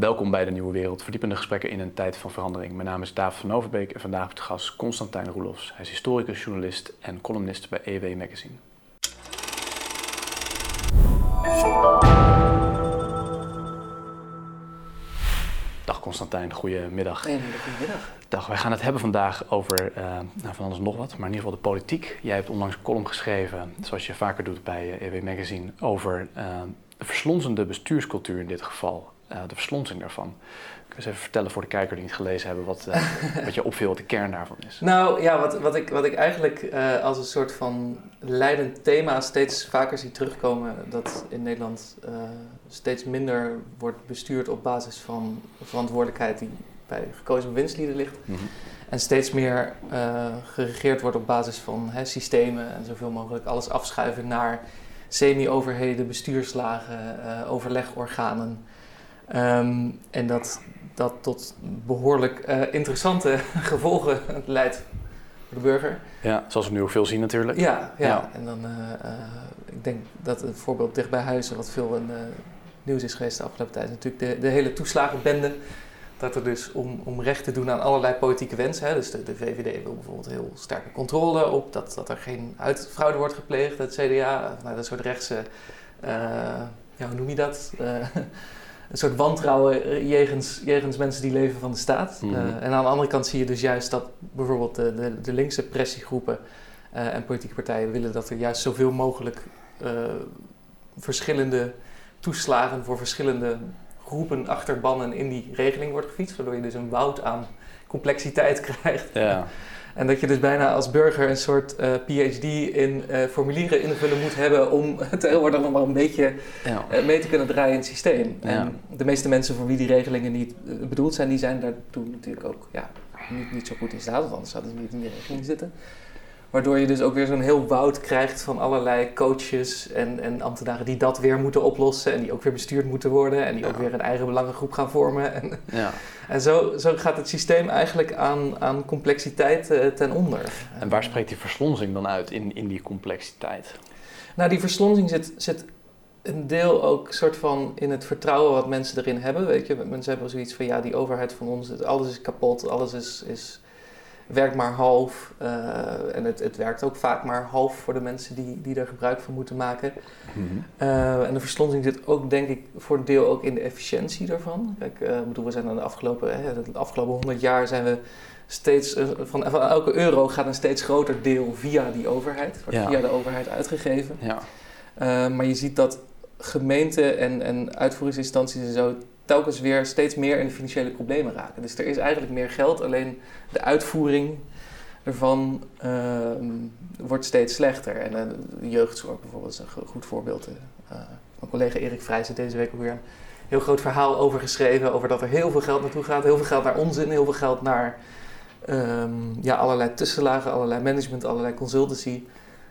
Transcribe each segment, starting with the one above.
Welkom bij de Nieuwe Wereld, verdiepende gesprekken in een tijd van verandering. Mijn naam is David van Overbeek en vandaag op de gast Constantijn Roelofs. Hij is historicus, journalist en columnist bij EW Magazine. Dag Constantijn, goedemiddag. Goedemiddag. Dag, wij gaan het hebben vandaag over uh, nou, van alles nog wat, maar in ieder geval de politiek. Jij hebt onlangs een column geschreven, zoals je vaker doet bij EW eh, e Magazine, over uh, de verslonzende bestuurscultuur in dit geval. Uh, de verslonsing daarvan. Kun je eens even vertellen voor de kijker die niet gelezen hebben wat, wat je opviel, wat de kern daarvan is? Nou ja, wat, wat, ik, wat ik eigenlijk als een soort van leidend thema steeds vaker zie terugkomen, dat in Nederland steeds minder wordt bestuurd op basis van verantwoordelijkheid die bij gekozen bewindslieden ligt. Mm -hmm. En steeds meer uh, geregeerd wordt op basis van hè, systemen en zoveel mogelijk alles afschuiven naar semi-overheden, bestuurslagen, uh, overlegorganen. Um, en dat dat tot behoorlijk uh, interessante gevolgen leidt voor de burger. Ja, zoals we nu ook veel zien natuurlijk. Ja, ja. ja. en dan, ik denk dat een voorbeeld dicht bij huizen, wat veel in nieuws is geweest de afgelopen tijd, is natuurlijk de, de hele toeslagenbende dat er dus om, om recht te doen aan allerlei politieke wensen, hè, dus de, de VVD wil bijvoorbeeld heel sterke controle op, dat, dat er geen uitfraude wordt gepleegd, het CDA, nou, dat soort rechtse, uh, ja, hoe noem je dat? Uh, een soort wantrouwen jegens, jegens mensen die leven van de staat. Mm -hmm. uh, en aan de andere kant zie je dus juist dat bijvoorbeeld de, de, de linkse pressiegroepen en politieke partijen willen dat er juist zoveel mogelijk verschillende toeslagen voor verschillende groepen achterbannen in die regeling wordt gefietst, waardoor je dus een woud aan complexiteit krijgt. Ja. En dat je dus bijna als burger een soort uh, PhD in uh, formulieren invullen moet hebben om tegenwoordig nog maar een beetje ja. uh, mee te kunnen draaien in het systeem. Ja. En de meeste mensen voor wie die regelingen niet bedoeld zijn, die zijn daartoe natuurlijk ook ja, niet, niet zo goed in staat, want anders zouden ze niet in die regeling zitten. Waardoor je dus ook weer zo'n heel woud krijgt van allerlei coaches en, en ambtenaren die dat weer moeten oplossen. En die ook weer bestuurd moeten worden. En die ook weer een eigen belangengroep gaan vormen. En, ja. en zo, zo gaat het systeem eigenlijk aan, aan complexiteit uh, ten onder. En waar spreekt die verslonzing dan uit in, in die complexiteit? Nou, die verslonzing zit, zit een deel ook soort van in het vertrouwen wat mensen erin hebben. Weet je, mensen hebben zoiets van ja, die overheid van ons, alles is kapot, alles is, is werkt maar half. Uh, en het, het werkt ook vaak maar half voor de mensen die, die er gebruik van moeten maken. Mm -hmm. uh, en de verslonzing zit ook, denk ik, voor een deel ook in de efficiëntie daarvan. Kijk, uh, bedoel, we zijn aan de afgelopen, hè, de afgelopen 100 jaar zijn we steeds, van, van, elke euro gaat een steeds groter deel via die overheid, wordt ja. via de overheid uitgegeven. Ja. maar je ziet dat gemeenten en, en uitvoeringsinstanties en zo telkens weer steeds meer in de financiële problemen raken. Dus er is eigenlijk meer geld, alleen de uitvoering ervan uh, wordt steeds slechter. En uh, de jeugdzorg bijvoorbeeld is een goed voorbeeld. Uh, mijn collega Erik Vrijs heeft deze week ook weer een heel groot verhaal over geschreven. Over dat er heel veel geld naartoe gaat. Heel veel geld naar onzin, heel veel geld naar um, ja, allerlei tussenlagen, allerlei management, allerlei consultancy.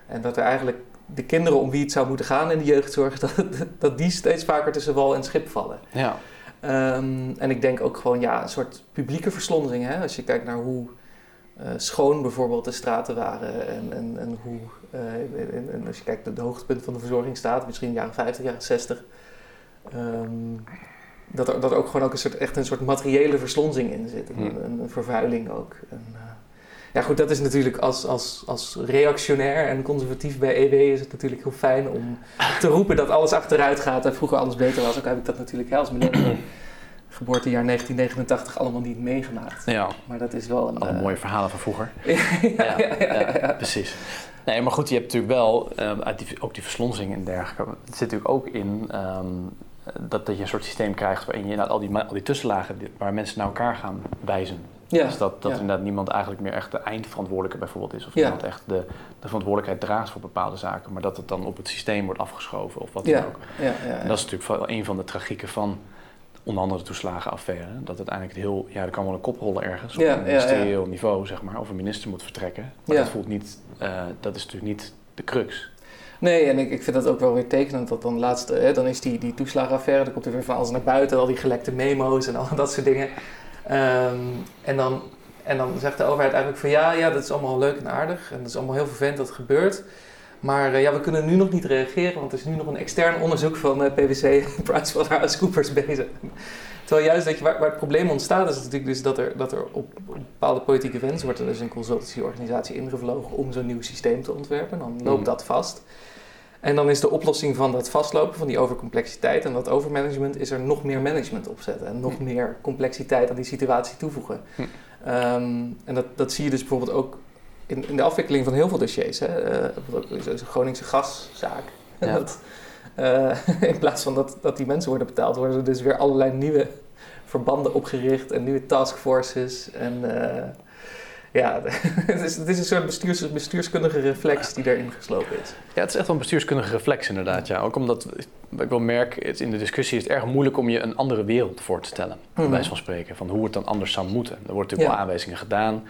En dat er eigenlijk de kinderen om wie het zou moeten gaan in de jeugdzorg, dat, dat die steeds vaker tussen wal en schip vallen. Ja. Um, en ik denk ook gewoon ja, een soort publieke verslondering. Hè? Als je kijkt naar hoe uh, schoon bijvoorbeeld de straten waren en, en, en hoe, uh, en, en, als je kijkt naar de hoogtepunt van de verzorgingsstaat, misschien in de jaren 50, jaren 60, um, dat er, dat ook gewoon ook een soort, echt een soort materiële verslonzing in zit. Hmm. Een, een, vervuiling ook. En, uh, ja goed, dat is natuurlijk als, als, als reactionair en conservatief bij EW is het natuurlijk heel fijn om te roepen dat alles achteruit gaat en vroeger alles beter was. Ook heb ik dat natuurlijk hè, als millennial geboortejaar 1989 allemaal niet meegemaakt. Ja. Maar dat is wel een... Alle uh... mooie verhalen van vroeger. ja, ja, ja, ja, precies. Nee, maar goed, je hebt natuurlijk wel um, uit die, ook die verslonsing en dergelijke. Het zit natuurlijk ook in um, dat, dat je een soort systeem krijgt waarin je nou, al, die, al die tussenlagen waar mensen naar elkaar gaan wijzen. Ja. Dus dat, dat inderdaad niemand eigenlijk meer echt de eindverantwoordelijke bijvoorbeeld is. Of ja. iemand echt de, de verantwoordelijkheid draagt voor bepaalde zaken. Maar dat het dan op het systeem wordt afgeschoven of wat dan ook. Ja. En dat is natuurlijk wel een van de tragieken van onder andere de toeslagenaffaire. Dat uiteindelijk het heel, ja, er kan wel een kop rollen ergens op een ministerieel niveau, zeg maar, of een minister moet vertrekken. Maar dat voelt niet, uh, dat is natuurlijk niet de crux. Nee, en ik, ik vind dat ook wel weer tekenend dat dan laatst, hè, dan is die, die toeslagenaffaire, dan komt er weer van alles naar buiten, al die gelekte memo's en al dat soort dingen. Um, en, dan, en dan zegt de overheid eigenlijk van ja, ja, dat is allemaal leuk en aardig en dat is allemaal heel vervelend dat het gebeurt. Maar uh, ja, we kunnen nu nog niet reageren, want er is nu nog een extern onderzoek van uh, PwC, PricewaterhouseCoopers bezig. Terwijl juist dat je, waar, waar, het probleem ontstaat is natuurlijk dus dat er, dat er op, bepaalde politieke wensen wordt er dus een consultancyorganisatie ingevlogen om zo'n nieuw systeem te ontwerpen. Dan loopt mm. dat vast. En dan is de oplossing van dat vastlopen, van die overcomplexiteit en dat overmanagement, is er nog meer management opzetten en nog hm. meer complexiteit aan die situatie toevoegen. Hm. Ehm, en dat, dat zie je dus bijvoorbeeld ook in, in de afwikkeling van heel veel dossiers. Hè. Uh, bijvoorbeeld ook Groningse gaszaak. Ja. Dat, uh, in plaats van dat, dat die mensen worden betaald, worden er dus weer allerlei nieuwe verbanden opgericht en nieuwe taskforces. En uh, ja, het is, het is een soort bestuurs, bestuurskundige reflex die daarin geslopen is. Ja, het is echt wel een bestuurskundige reflex inderdaad. Ja. Ook omdat ik wel merk, in de discussie is het erg moeilijk om je een andere wereld voor te stellen. Bij mhm. wijze van spreken, van hoe het dan anders zou moeten. Er wordt natuurlijk wel aanwijzingen gedaan.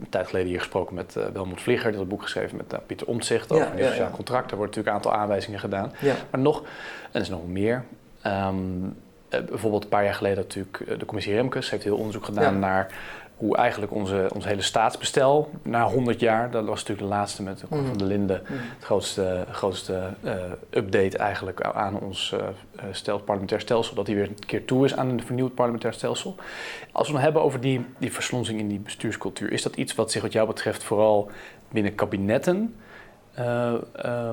Een tijd geleden hier gesproken met uh, Vlieger, die had een boek geschreven met uh, Pieter Omtzigt over ja, een sociaal contract. Daar wordt natuurlijk een aantal aanwijzingen gedaan. Maar nog, en er is nog meer. Um, bijvoorbeeld een paar jaar geleden natuurlijk de commissie Remkes heeft heel onderzoek gedaan naar hoe eigenlijk onze, ons hele staatsbestel na 100 jaar, dat was natuurlijk de laatste met de van mhm. der Linden, mm. het grootste, grootste uh, update eigenlijk aan ons uh, stel, parlementair stelsel, dat hij weer een keer toe is aan een vernieuwd parlementair stelsel. Als we het hebben over die, die verslonsing in die bestuurscultuur, is dat iets wat zich wat jou betreft vooral binnen kabinetten uh,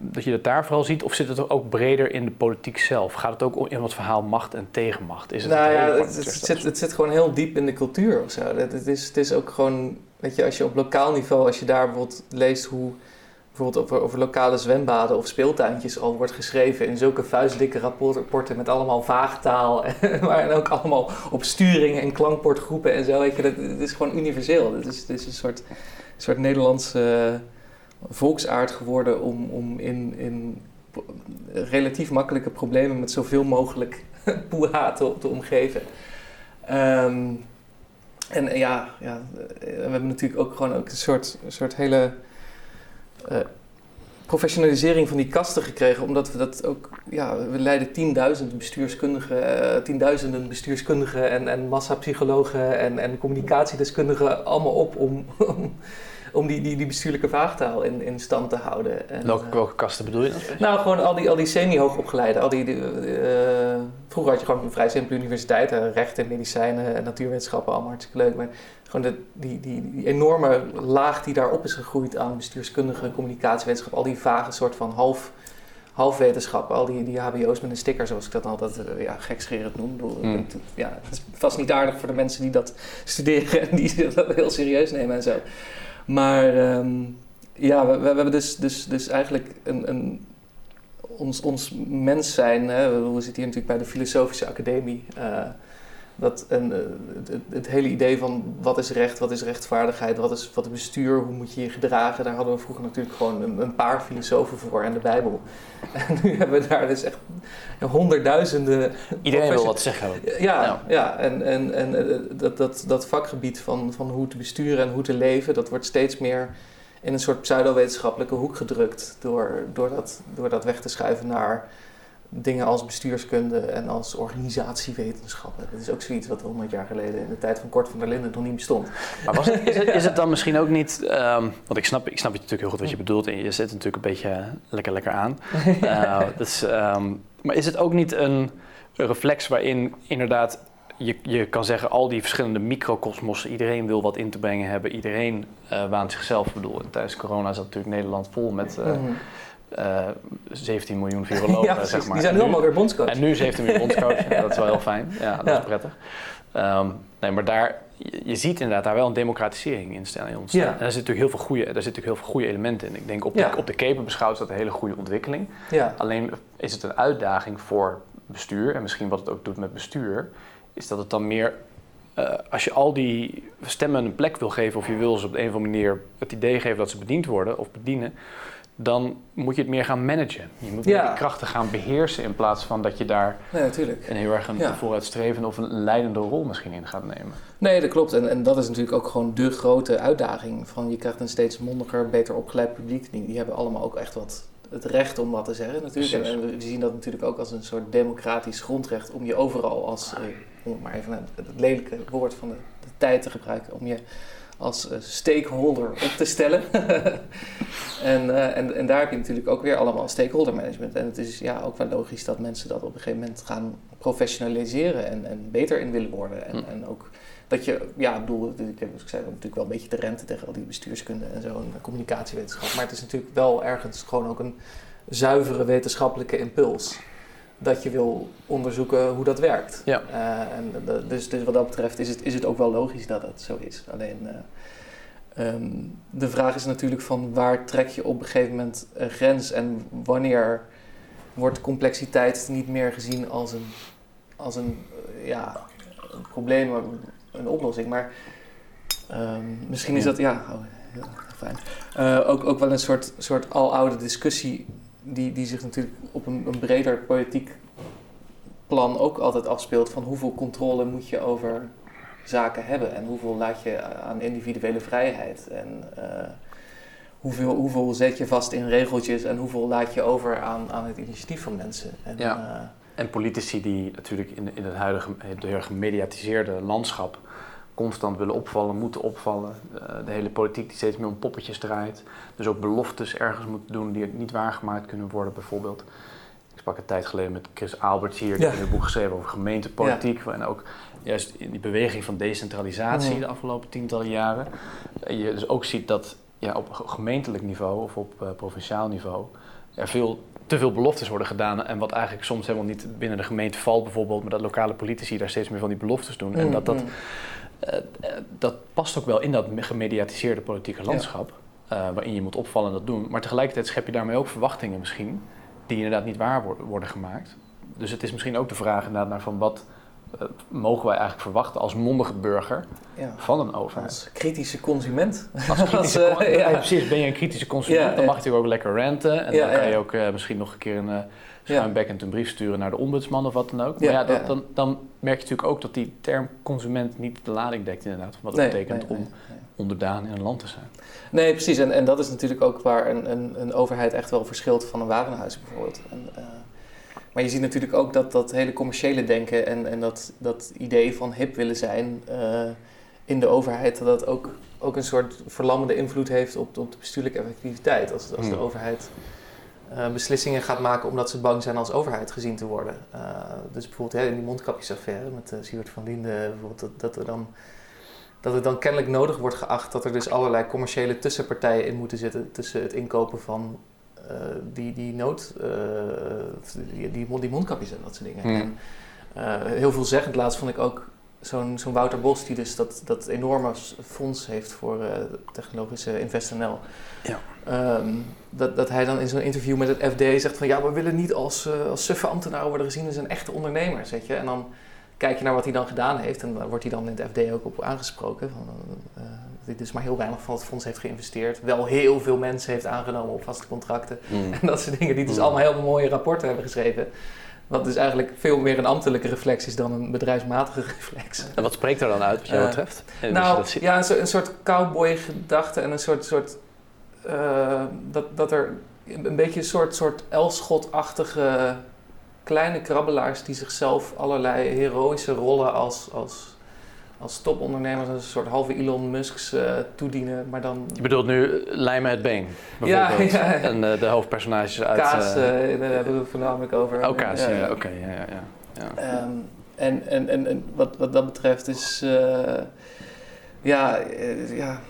dat je dat daar vooral ziet? Of zit het ook breder in de politiek zelf? Gaat het ook in wat verhaal macht en tegenmacht? Is het nou ja, het, het, zit, het zit gewoon heel diep in de cultuur of zo. Het, is, het is ook gewoon, weet je, als je op lokaal niveau, als je daar bijvoorbeeld leest hoe bijvoorbeeld over, over lokale zwembaden of speeltuintjes al wordt geschreven in zulke vuistdikke rapporten met allemaal vaagtaal, maar ook allemaal op sturingen en klankbordgroepen en zo. Weet je, dat, het is gewoon universeel. Het is, het is een soort, soort Nederlandse volksaard geworden om, om in, in relatief makkelijke problemen met zoveel mogelijk poeha te, te omgeven. Ehm, en ja, ja, we hebben natuurlijk ook gewoon ook een soort, een soort hele uh, professionalisering van die kasten gekregen, omdat we dat ook, ja, we leiden tienduizenden bestuurskundigen, uh, tienduizenden bestuurskundigen en, en massapsychologen en, en communicatiedeskundigen allemaal op om om die, die, die bestuurlijke vaagtaal in, in stand te houden. En, welke, eh, welke kasten bedoel je dan? Nou, gewoon al die, al die semi-hoogopgeleide. Al die, uh, vroeger had je gewoon een vrij simpele universiteit, rechten, medicijnen en natuurwetenschappen, allemaal hartstikke leuk. Maar gewoon de, die, die, die, enorme laag die daarop is gegroeid aan bestuurskundige communicatiewetenschap, al die vage soort van half halfwetenschap, al die, die HBO's met een sticker, zoals ik dat altijd uh, ja, gekscherend noem. Mm. ja, het is vast niet aardig voor de mensen die dat studeren en die dat heel serieus nemen en zo. Maar ehm, ja, we, we, hebben dus, dus, dus eigenlijk een, een, ons, ons mens zijn. Hè, we zitten hier natuurlijk bij de Filosofische Academie. Uh, dat een, eh, het, het, hele idee van wat is recht, wat is rechtvaardigheid, wat is, wat is bestuur, hoe moet je je gedragen, daar hadden we vroeger natuurlijk gewoon een, een paar filosofen voor en de Bijbel. En nu hebben we daar dus echt honderdduizenden. Iedereen wil wat zeggen. Ja, ja. en, en, en eh, dat, dat, dat vakgebied van, van hoe te besturen en hoe te leven, dat wordt steeds meer in een soort pseudo-wetenschappelijke hoek gedrukt door, door, dat, door dat weg te schuiven naar dingen als bestuurskunde en als organisatiewetenschappen. Dat is ook zoiets wat 100 jaar geleden in de tijd van Kort van der Linden nog niet bestond. Maar was het, is, het, is, het, dan misschien ook niet, um, want ik snap, ik snap natuurlijk heel goed wat je bedoelt en je zet het natuurlijk een beetje lekker lekker aan. Uh, dus, um, maar is het ook niet een, reflex waarin inderdaad je, je kan zeggen, al die verschillende microcosmossen, iedereen wil wat in te brengen hebben, iedereen uh, waant zichzelf. Ik bedoel, tijdens corona zat natuurlijk Nederland vol met uh, uh, 17 miljoen virologen, ja, zeg maar. Die zijn nu allemaal weer bondscoach. En nu 17 miljoen bondscoach, dat is wel heel fijn. Ja, dat ja. is prettig. Um, nee, maar daar, je, je, ziet inderdaad daar wel een democratisering in ontstaan. Ja. En daar zit natuurlijk heel veel goede, daar zit natuurlijk heel veel goede elementen in. Ik denk op de, op de keper beschouwd is dat een hele goede ontwikkeling. Ja. Alleen is het een uitdaging voor bestuur, en misschien wat het ook doet met bestuur, is dat het dan meer uh, als je al die stemmen een plek wil geven, of je wil ze op een of andere manier het idee geven dat ze bediend worden of bedienen, dan moet je het meer gaan managen. Je moet ja. die krachten gaan beheersen in plaats van dat je daar nee, een heel erg een ja. vooruitstrevende of een leidende rol misschien in gaat nemen. Nee, dat klopt. En, en dat is natuurlijk ook gewoon de grote uitdaging. Van je krijgt een steeds mondiger, beter opgeleid publiek. Die, die hebben allemaal ook echt wat het recht om wat te zeggen natuurlijk. En, we zien dat natuurlijk ook als een soort democratisch grondrecht om je overal als, eh, om maar even het, lelijke woord van de, de tijd te gebruiken, om je als stakeholder op te stellen. en, en, en daar heb je natuurlijk ook weer allemaal stakeholder management. En het is ja, ook wel logisch dat mensen dat op een gegeven moment gaan professionaliseren en, en beter in willen worden. En, hm. en ook dat je, ja, ik bedoel, ik, heb, ik zei natuurlijk wel een beetje te rente tegen al die bestuurskunde en zo en communicatiewetenschap. Maar het is natuurlijk wel ergens gewoon ook een zuivere wetenschappelijke impuls. Dat je wil onderzoeken hoe dat werkt. Ja. Uh, en dus, dus wat dat betreft is het, is het ook wel logisch dat dat zo is. Alleen uh, um, de vraag is natuurlijk van waar trek je op een gegeven moment een grens en wanneer wordt complexiteit niet meer gezien als een, als een, uh, ja, een probleem, een oplossing. Maar um, misschien is dat, ja, oh, heel fijn. Uh, ook, ook wel een soort, soort aloude discussie die, die zich natuurlijk op een, een breder politiek plan ook altijd afspeelt van hoeveel controle moet je over zaken hebben en hoeveel laat je aan individuele vrijheid en uh, hoeveel, hoeveel zet je vast in regeltjes en hoeveel laat je over aan, aan het initiatief van mensen. En, ja. Uh, en politici die natuurlijk in, in het huidige heel gemediatiseerde landschap constant willen opvallen, moeten opvallen. Eh, de hele politiek die steeds meer om poppetjes draait. Dus ook beloftes ergens moeten doen die niet waargemaakt kunnen worden, bijvoorbeeld. Ik sprak een tijd geleden met Chris Alberts hier, die heeft een boek geschreven over gemeentepolitiek. En ook juist in die beweging van decentralisatie de afgelopen tientallen jaren. Je dus ook ziet dat ja, op gemeentelijk niveau of op uh, provinciaal niveau er veel te veel beloftes worden gedaan. En wat eigenlijk soms helemaal niet binnen de gemeente valt, bijvoorbeeld, maar dat lokale politici daar steeds meer van die beloftes doen. En dat dat mm. Eh, dat past ook wel in dat gemediatiseerde politieke landschap. Uh, waarin je moet opvallen en dat doen. Maar tegelijkertijd schep je daarmee ook verwachtingen misschien. Die inderdaad niet waar worden gemaakt. Dus het is misschien ook de vraag inderdaad naar van wat uh, mogen wij eigenlijk verwachten als mondige burger ja. van een overheid. Als kritische consument. Als kritische als, ja. precies, ben je een kritische consument, dan mag je ook lekker renten. En dan kan je ook misschien nog een keer een schuin backend een brief sturen naar de ombudsman of wat dan ook. Maar ja, dat, dan, dan merk je natuurlijk ook dat die term consument niet de lading dekt inderdaad. Wat het betekent om onderdaan in een land te zijn. Nee, precies. En, en dat is natuurlijk ook waar een, een, een overheid echt wel verschilt van een warenhuis bijvoorbeeld. En, uh, maar je ziet natuurlijk ook dat dat hele commerciële denken en, en dat, dat idee van hip willen zijn uh, in de overheid, dat dat ook, ook een soort verlammende invloed heeft op, op de bestuurlijke effectiviteit. Als, als de hmm. overheid uh, beslissingen gaat maken omdat ze bang zijn als overheid gezien te worden. Uh, dus bijvoorbeeld in die mondkapjesaffaire met uh, Siewert van Linden, bijvoorbeeld dat, dat, er dan, dat het dan kennelijk nodig wordt geacht dat er dus allerlei commerciële tussenpartijen in moeten zitten tussen het inkopen van die, die nood, die, die, die, mondkapjes en dat soort dingen. Hmm. En, heel veelzeggend laatst vond ik ook zo'n zo'n Wouter Bos, die dus dat, dat enorme fonds heeft voor uh, technologische InvestNL. Ja. Um, dat, dat hij dan in zo'n interview met het FD zegt van ja, we willen niet als, uh, als suffe ambtenaren worden gezien als een echte ondernemer, weet je. En dan kijk je naar wat hij dan gedaan heeft en daar wordt hij dan in het FD ook op aangesproken. Van, uh, dat hij dus maar heel weinig van het fonds heeft geïnvesteerd. Wel heel veel mensen heeft aangenomen op vaste contracten. Mm. En dat soort dingen, die dus mm. allemaal heel mooie rapporten hebben geschreven. Wat dus eigenlijk veel meer een ambtelijke reflex is dan een bedrijfsmatige reflex. En wat spreekt er dan uit wat jou uh, betreft? nou, ja, een, een soort cowboy-gedachte en een soort, soort uh, dat, dat er een beetje een soort, soort Elschot-achtige kleine krabbelaars die zichzelf allerlei heroïsche rollen als, als, als topondernemers, een soort halve Elon Musk's uh, toedienen, maar dan... Je bedoelt nu Lijmen het Been, bijvoorbeeld, ja, ja. en uh, de hoofdpersonages uit... Kaas, daar hebben we het voornamelijk over. Oh, Kaas, ja, oké, okay, ja, ja. ja. Um, en, en, en, en wat, wat dat betreft is... ja, ja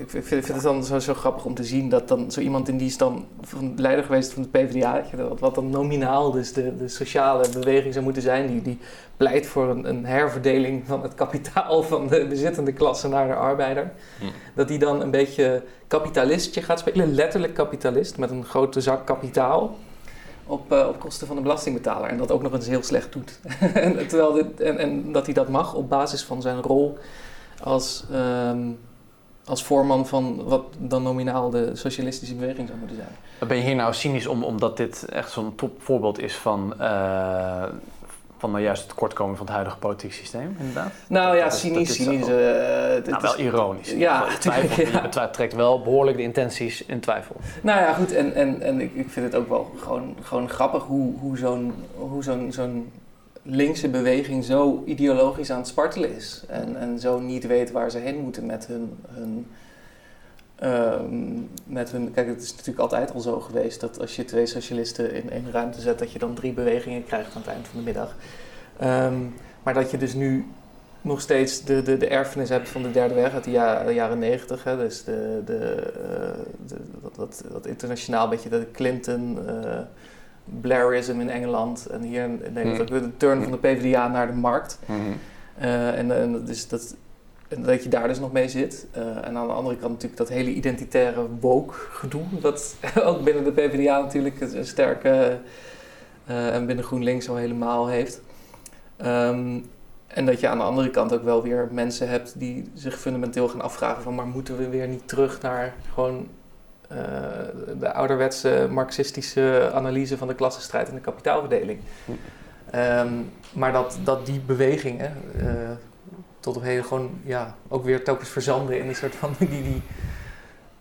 ik vind, vind, het dan zo, zo, grappig om te zien dat dan zo iemand in die is dan van leider geweest van de PvdA, wat, wat dan nominaal dus de, de sociale beweging zou moeten zijn, die, die pleit voor een, een herverdeling van het kapitaal van de bezittende klasse naar de arbeider. Hm. Dat die dan een beetje kapitalistje gaat spelen, letterlijk kapitalist, met een grote zak kapitaal. Op, uh, op kosten van de belastingbetaler. En dat ook nog eens heel slecht doet. en, terwijl dit, en, en dat hij dat mag op basis van zijn rol als um, als voorman van wat dan nominaal de socialistische beweging zou moeten zijn. Ben je hier nou cynisch om, omdat dit echt zo'n voorbeeld is van, uh, van nou juist het tekortkomen van het huidige politieke systeem, inderdaad? Nou ja, cynisch, cynisch. Uh, nou, wel ironisch. Ja, twijfel, ja. Je trekt wel behoorlijk de intenties in twijfel. Nou ja, goed, en, en, en ik, ik vind het ook wel gewoon, gewoon grappig hoe, hoe zo'n hoe zo'n zo'n linkse beweging zo ideologisch aan het spartelen is. En, en zo niet weet waar ze heen moeten met hun. hun ehm, met hun, kijk, het is natuurlijk altijd al zo geweest dat als je twee socialisten in één ruimte zet, dat je dan drie bewegingen krijgt aan het eind van de middag. Ehm, maar dat je dus nu nog steeds de, de, de erfenis hebt van de derde weg uit de, jaren negentig. Dus de, de, de, dat, dat, internationaal beetje de Clinton, uh, Blairism in Engeland en hier in Nederland mm. de turn van de PvdA naar de markt. Uh, en, en dus dat, en dat je daar dus nog mee zit. en aan de andere kant natuurlijk dat hele identitaire woke gedoe, dat ook binnen de PvdA natuurlijk een sterke en binnen GroenLinks al helemaal heeft. Um, en dat je aan de andere kant ook wel weer mensen hebt die zich fundamenteel gaan afvragen van... maar moeten we weer niet terug naar gewoon uh, de ouderwetse marxistische analyse van de klassenstrijd en de kapitaalverdeling? Um, maar dat, dat die bewegingen uh, tot op heden gewoon ja, ook weer telkens verzanden in een soort van die, die,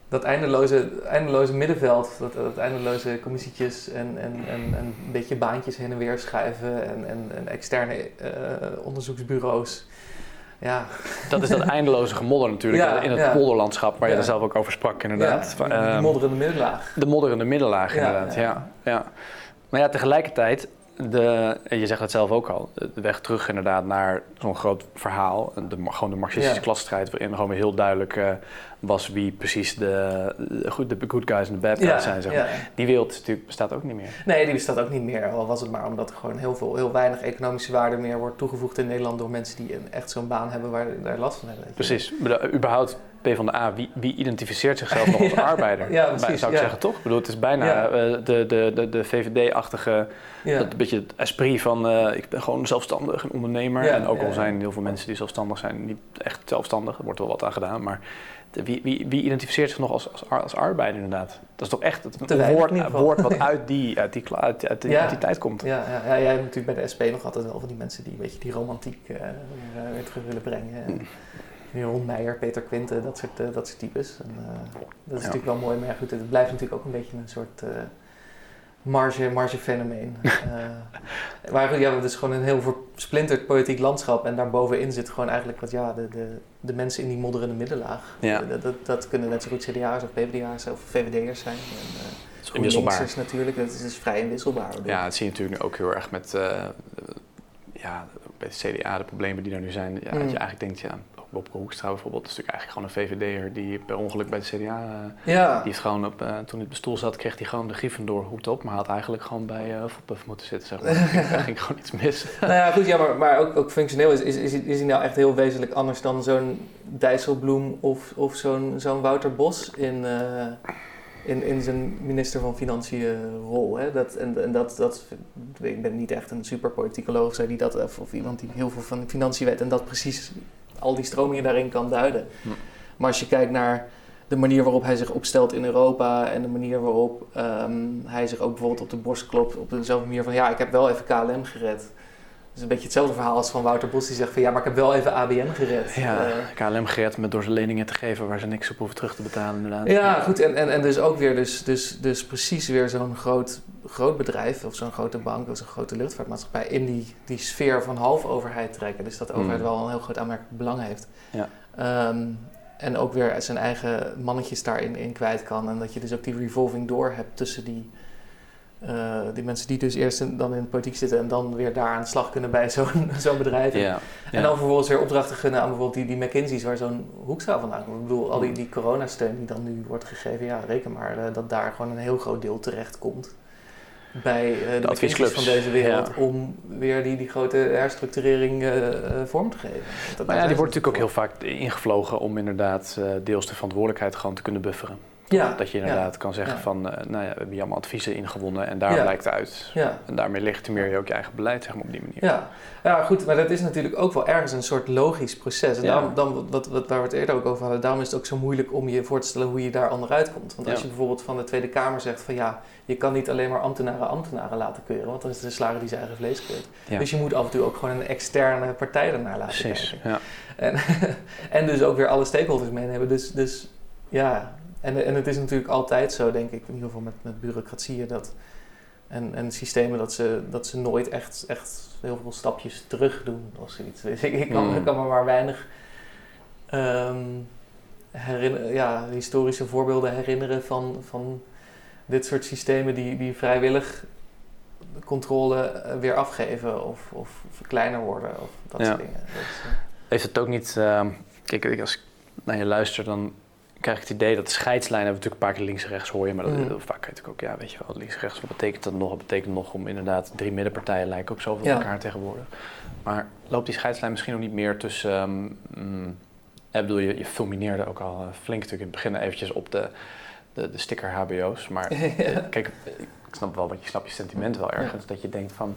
dat eindeloze, eindeloze middenveld, dat, dat eindeloze commissietjes en, en, en, en, een beetje baantjes heen en weer schuiven en, en, en externe uh, onderzoeksbureaus. Ja. Dat is dat eindeloze gemodder natuurlijk in het ja. polderlandschap waar je er zelf ook over sprak inderdaad. Ja, de, de ehm, modderende middenlaag. De modderende middenlaag inderdaad, ja. ja. Maar ja, tegelijkertijd de, je zegt het zelf ook al, de weg terug inderdaad naar zo'n groot verhaal, de, gewoon de marxistische ja. klasstrijd, waarin gewoon weer heel duidelijk uh, was wie precies de, de, de good guys en de bad guys zijn. Zeg maar. Die wereld natuurlijk bestaat ook niet meer. Nee, die bestaat ook niet meer. Al was het maar omdat er gewoon heel, veel, heel weinig economische waarde meer wordt toegevoegd in Nederland door mensen die echt zo'n baan hebben waar daar last van hebben. Precies. Überhaupt P van de A, wie, wie identificeert zichzelf nog als arbeider? Ja, precies. Zou ik zeggen, toch? Ik bedoel, het is bijna uh, de, de, de, de VVD-achtige, dat beetje het esprit van uh, ik ben gewoon zelfstandig, een ondernemer. en ook al zijn heel veel mensen die zelfstandig zijn niet echt zelfstandig, er wordt wel wat aan gedaan, maar wie, wie, wie, identificeert zich nog als, als, als, arbeider inderdaad? Dat is toch echt het woord, woord wat uit die, uit die, uit, uit die, uit die tijd komt. Ja, ja, ja, jij hebt natuurlijk bij de SP nog altijd wel van die mensen die weet je, die romantiek uh, weer terug willen brengen. Mm. Ron Meijer, Peter Quinte, dat soort, uh, dat soort types. En, uh, dat is natuurlijk wel mooi, maar goed, het blijft natuurlijk ook een beetje een soort uh, marge, marge fenomeen. maar ja, hebben dus gewoon een heel versplinterd politiek landschap en daarbovenin zit gewoon eigenlijk wat, ja, de, de, de mensen in die modderende middenlaag. Ja. Dat, dat, dat, kunnen net zo goed CDA's of PvdA's of VVD'ers zijn. En, inwisselbaar. natuurlijk, dat is, is vrij inwisselbaar. Ja, dat zie je natuurlijk ook heel erg met ja, bij het CDA, de problemen die er nu zijn. Ja, mm. Dat je eigenlijk denkt, ja, Bobke Hoekstra bijvoorbeeld, is natuurlijk eigenlijk gewoon een VVD'er die per ongeluk bij de CDA... Uh, ja. Die heeft gewoon, op, uh, toen hij op de stoel zat, kreeg hij gewoon de Gryffindor hoed op. Maar had eigenlijk gewoon bij uh, moeten zitten, zeg maar. Daar ging gewoon iets mis. nou ja, goed, ja, maar, maar ook, ook functioneel is, is, is, is hij nou echt heel wezenlijk anders dan zo'n Dijsselbloem of, of zo'n zo'n Wouter Bos in... In, in, zijn minister van Financiën rol. Hè? Dat, en en dat, dat, ik ben niet echt een super politicoloog die dat, of, of, iemand die heel veel van financiën weet en dat precies al die stromingen daarin kan duiden. Hm. Maar als je kijkt naar de manier waarop hij zich opstelt in Europa en de manier waarop ehm, hij zich ook bijvoorbeeld op de borst klopt op dezelfde manier van ja, ik heb wel even KLM gered is een beetje hetzelfde verhaal als van Wouter Bos die zegt van ja, maar ik heb wel even ABN gered. Ja, uh, eh, KLM gered met door ze leningen te geven waar ze niks op hoeven terug te betalen inderdaad. Ja, goed. En, en, en dus ook weer dus, dus, dus precies weer zo'n groot, groot bedrijf of zo'n grote bank of zo'n grote luchtvaartmaatschappij in die, die sfeer van half overheid trekken. Dus dat de overheid mm. wel een heel groot aanmerkelijk belang heeft. Ja. Um, en ook weer zijn eigen mannetjes daarin in kwijt kan. En dat je dus ook die revolving door hebt tussen die uh, die mensen die dus eerst dan in de politiek zitten en dan weer daar aan de slag kunnen bij zo'n zo'n bedrijf. En dan vervolgens weer opdrachten gunnen aan bijvoorbeeld die, die McKinsey's waar zo'n hoekstra vandaan komt. Ik bedoel, al die, die coronasteun die dan nu wordt gegeven, ja, reken maar uh, dat daar gewoon een heel groot deel terecht komt bij uh, de, de adviesclubs van deze wereld om weer die, die grote herstructurering vorm te geven. Dat maar ja, die wordt natuurlijk ook heel vaak ingevlogen om inderdaad deels de verantwoordelijkheid gewoon te kunnen bufferen. Ja. Dat je inderdaad kan zeggen van, uh, nou ja, we hebben allemaal adviezen ingewonnen en daar blijkt uit. En daarmee legitimeer je ook je eigen beleid zeg maar, op die manier. Ja. ja, goed, maar dat is natuurlijk ook wel ergens een soort logisch proces. En daarom, dan, wat, wat, waar we het eerder ook over hadden, daarom is het ook zo moeilijk om je voor te stellen hoe je daar onderuit komt. Want als je bijvoorbeeld van de Tweede Kamer zegt van ja, je kan niet alleen maar ambtenaren ambtenaren laten keuren, want dan is de slager die zijn eigen vlees keurt. Dus je moet af en toe ook gewoon een externe partij ernaar laten Precies, kijken. Ja. En, en dus ook weer alle stakeholders meenemen. Dus, dus ja, en, en het is natuurlijk altijd zo, denk ik, in ieder geval met, met bureaucratieën, dat En, en systemen dat ze, dat ze nooit echt, echt heel veel stapjes terug doen of zoiets. Dus ik, ik, kan, Hmm. ik kan me maar weinig ehm, herinner- ja, historische voorbeelden herinneren van, van dit soort systemen die, die vrijwillig controle eh, weer afgeven of, of, of kleiner worden of dat Ja. soort dingen. Dat is, eh, Heeft het ook niet... ehm, kijk, als ik naar je luister, dan krijg ik het idee dat de scheidslijnen... hebben natuurlijk een paar keer links en rechts hoor je... maar dat, vaak je natuurlijk ook, ja, weet je wel, links en rechts... wat betekent dat nog? Wat betekent nog om inderdaad... drie middenpartijen lijken ook zoveel Ja. op elkaar tegenwoordig. Maar loopt die scheidslijn misschien ook niet meer tussen... ehm, mm, ik bedoel, je, je fulmineerde ook al eh, flink natuurlijk in het begin eventjes op de, de, de sticker HBO's. Maar eh, kijk, ik snap wel, want je snapt je sentiment wel ergens. Dat je denkt van,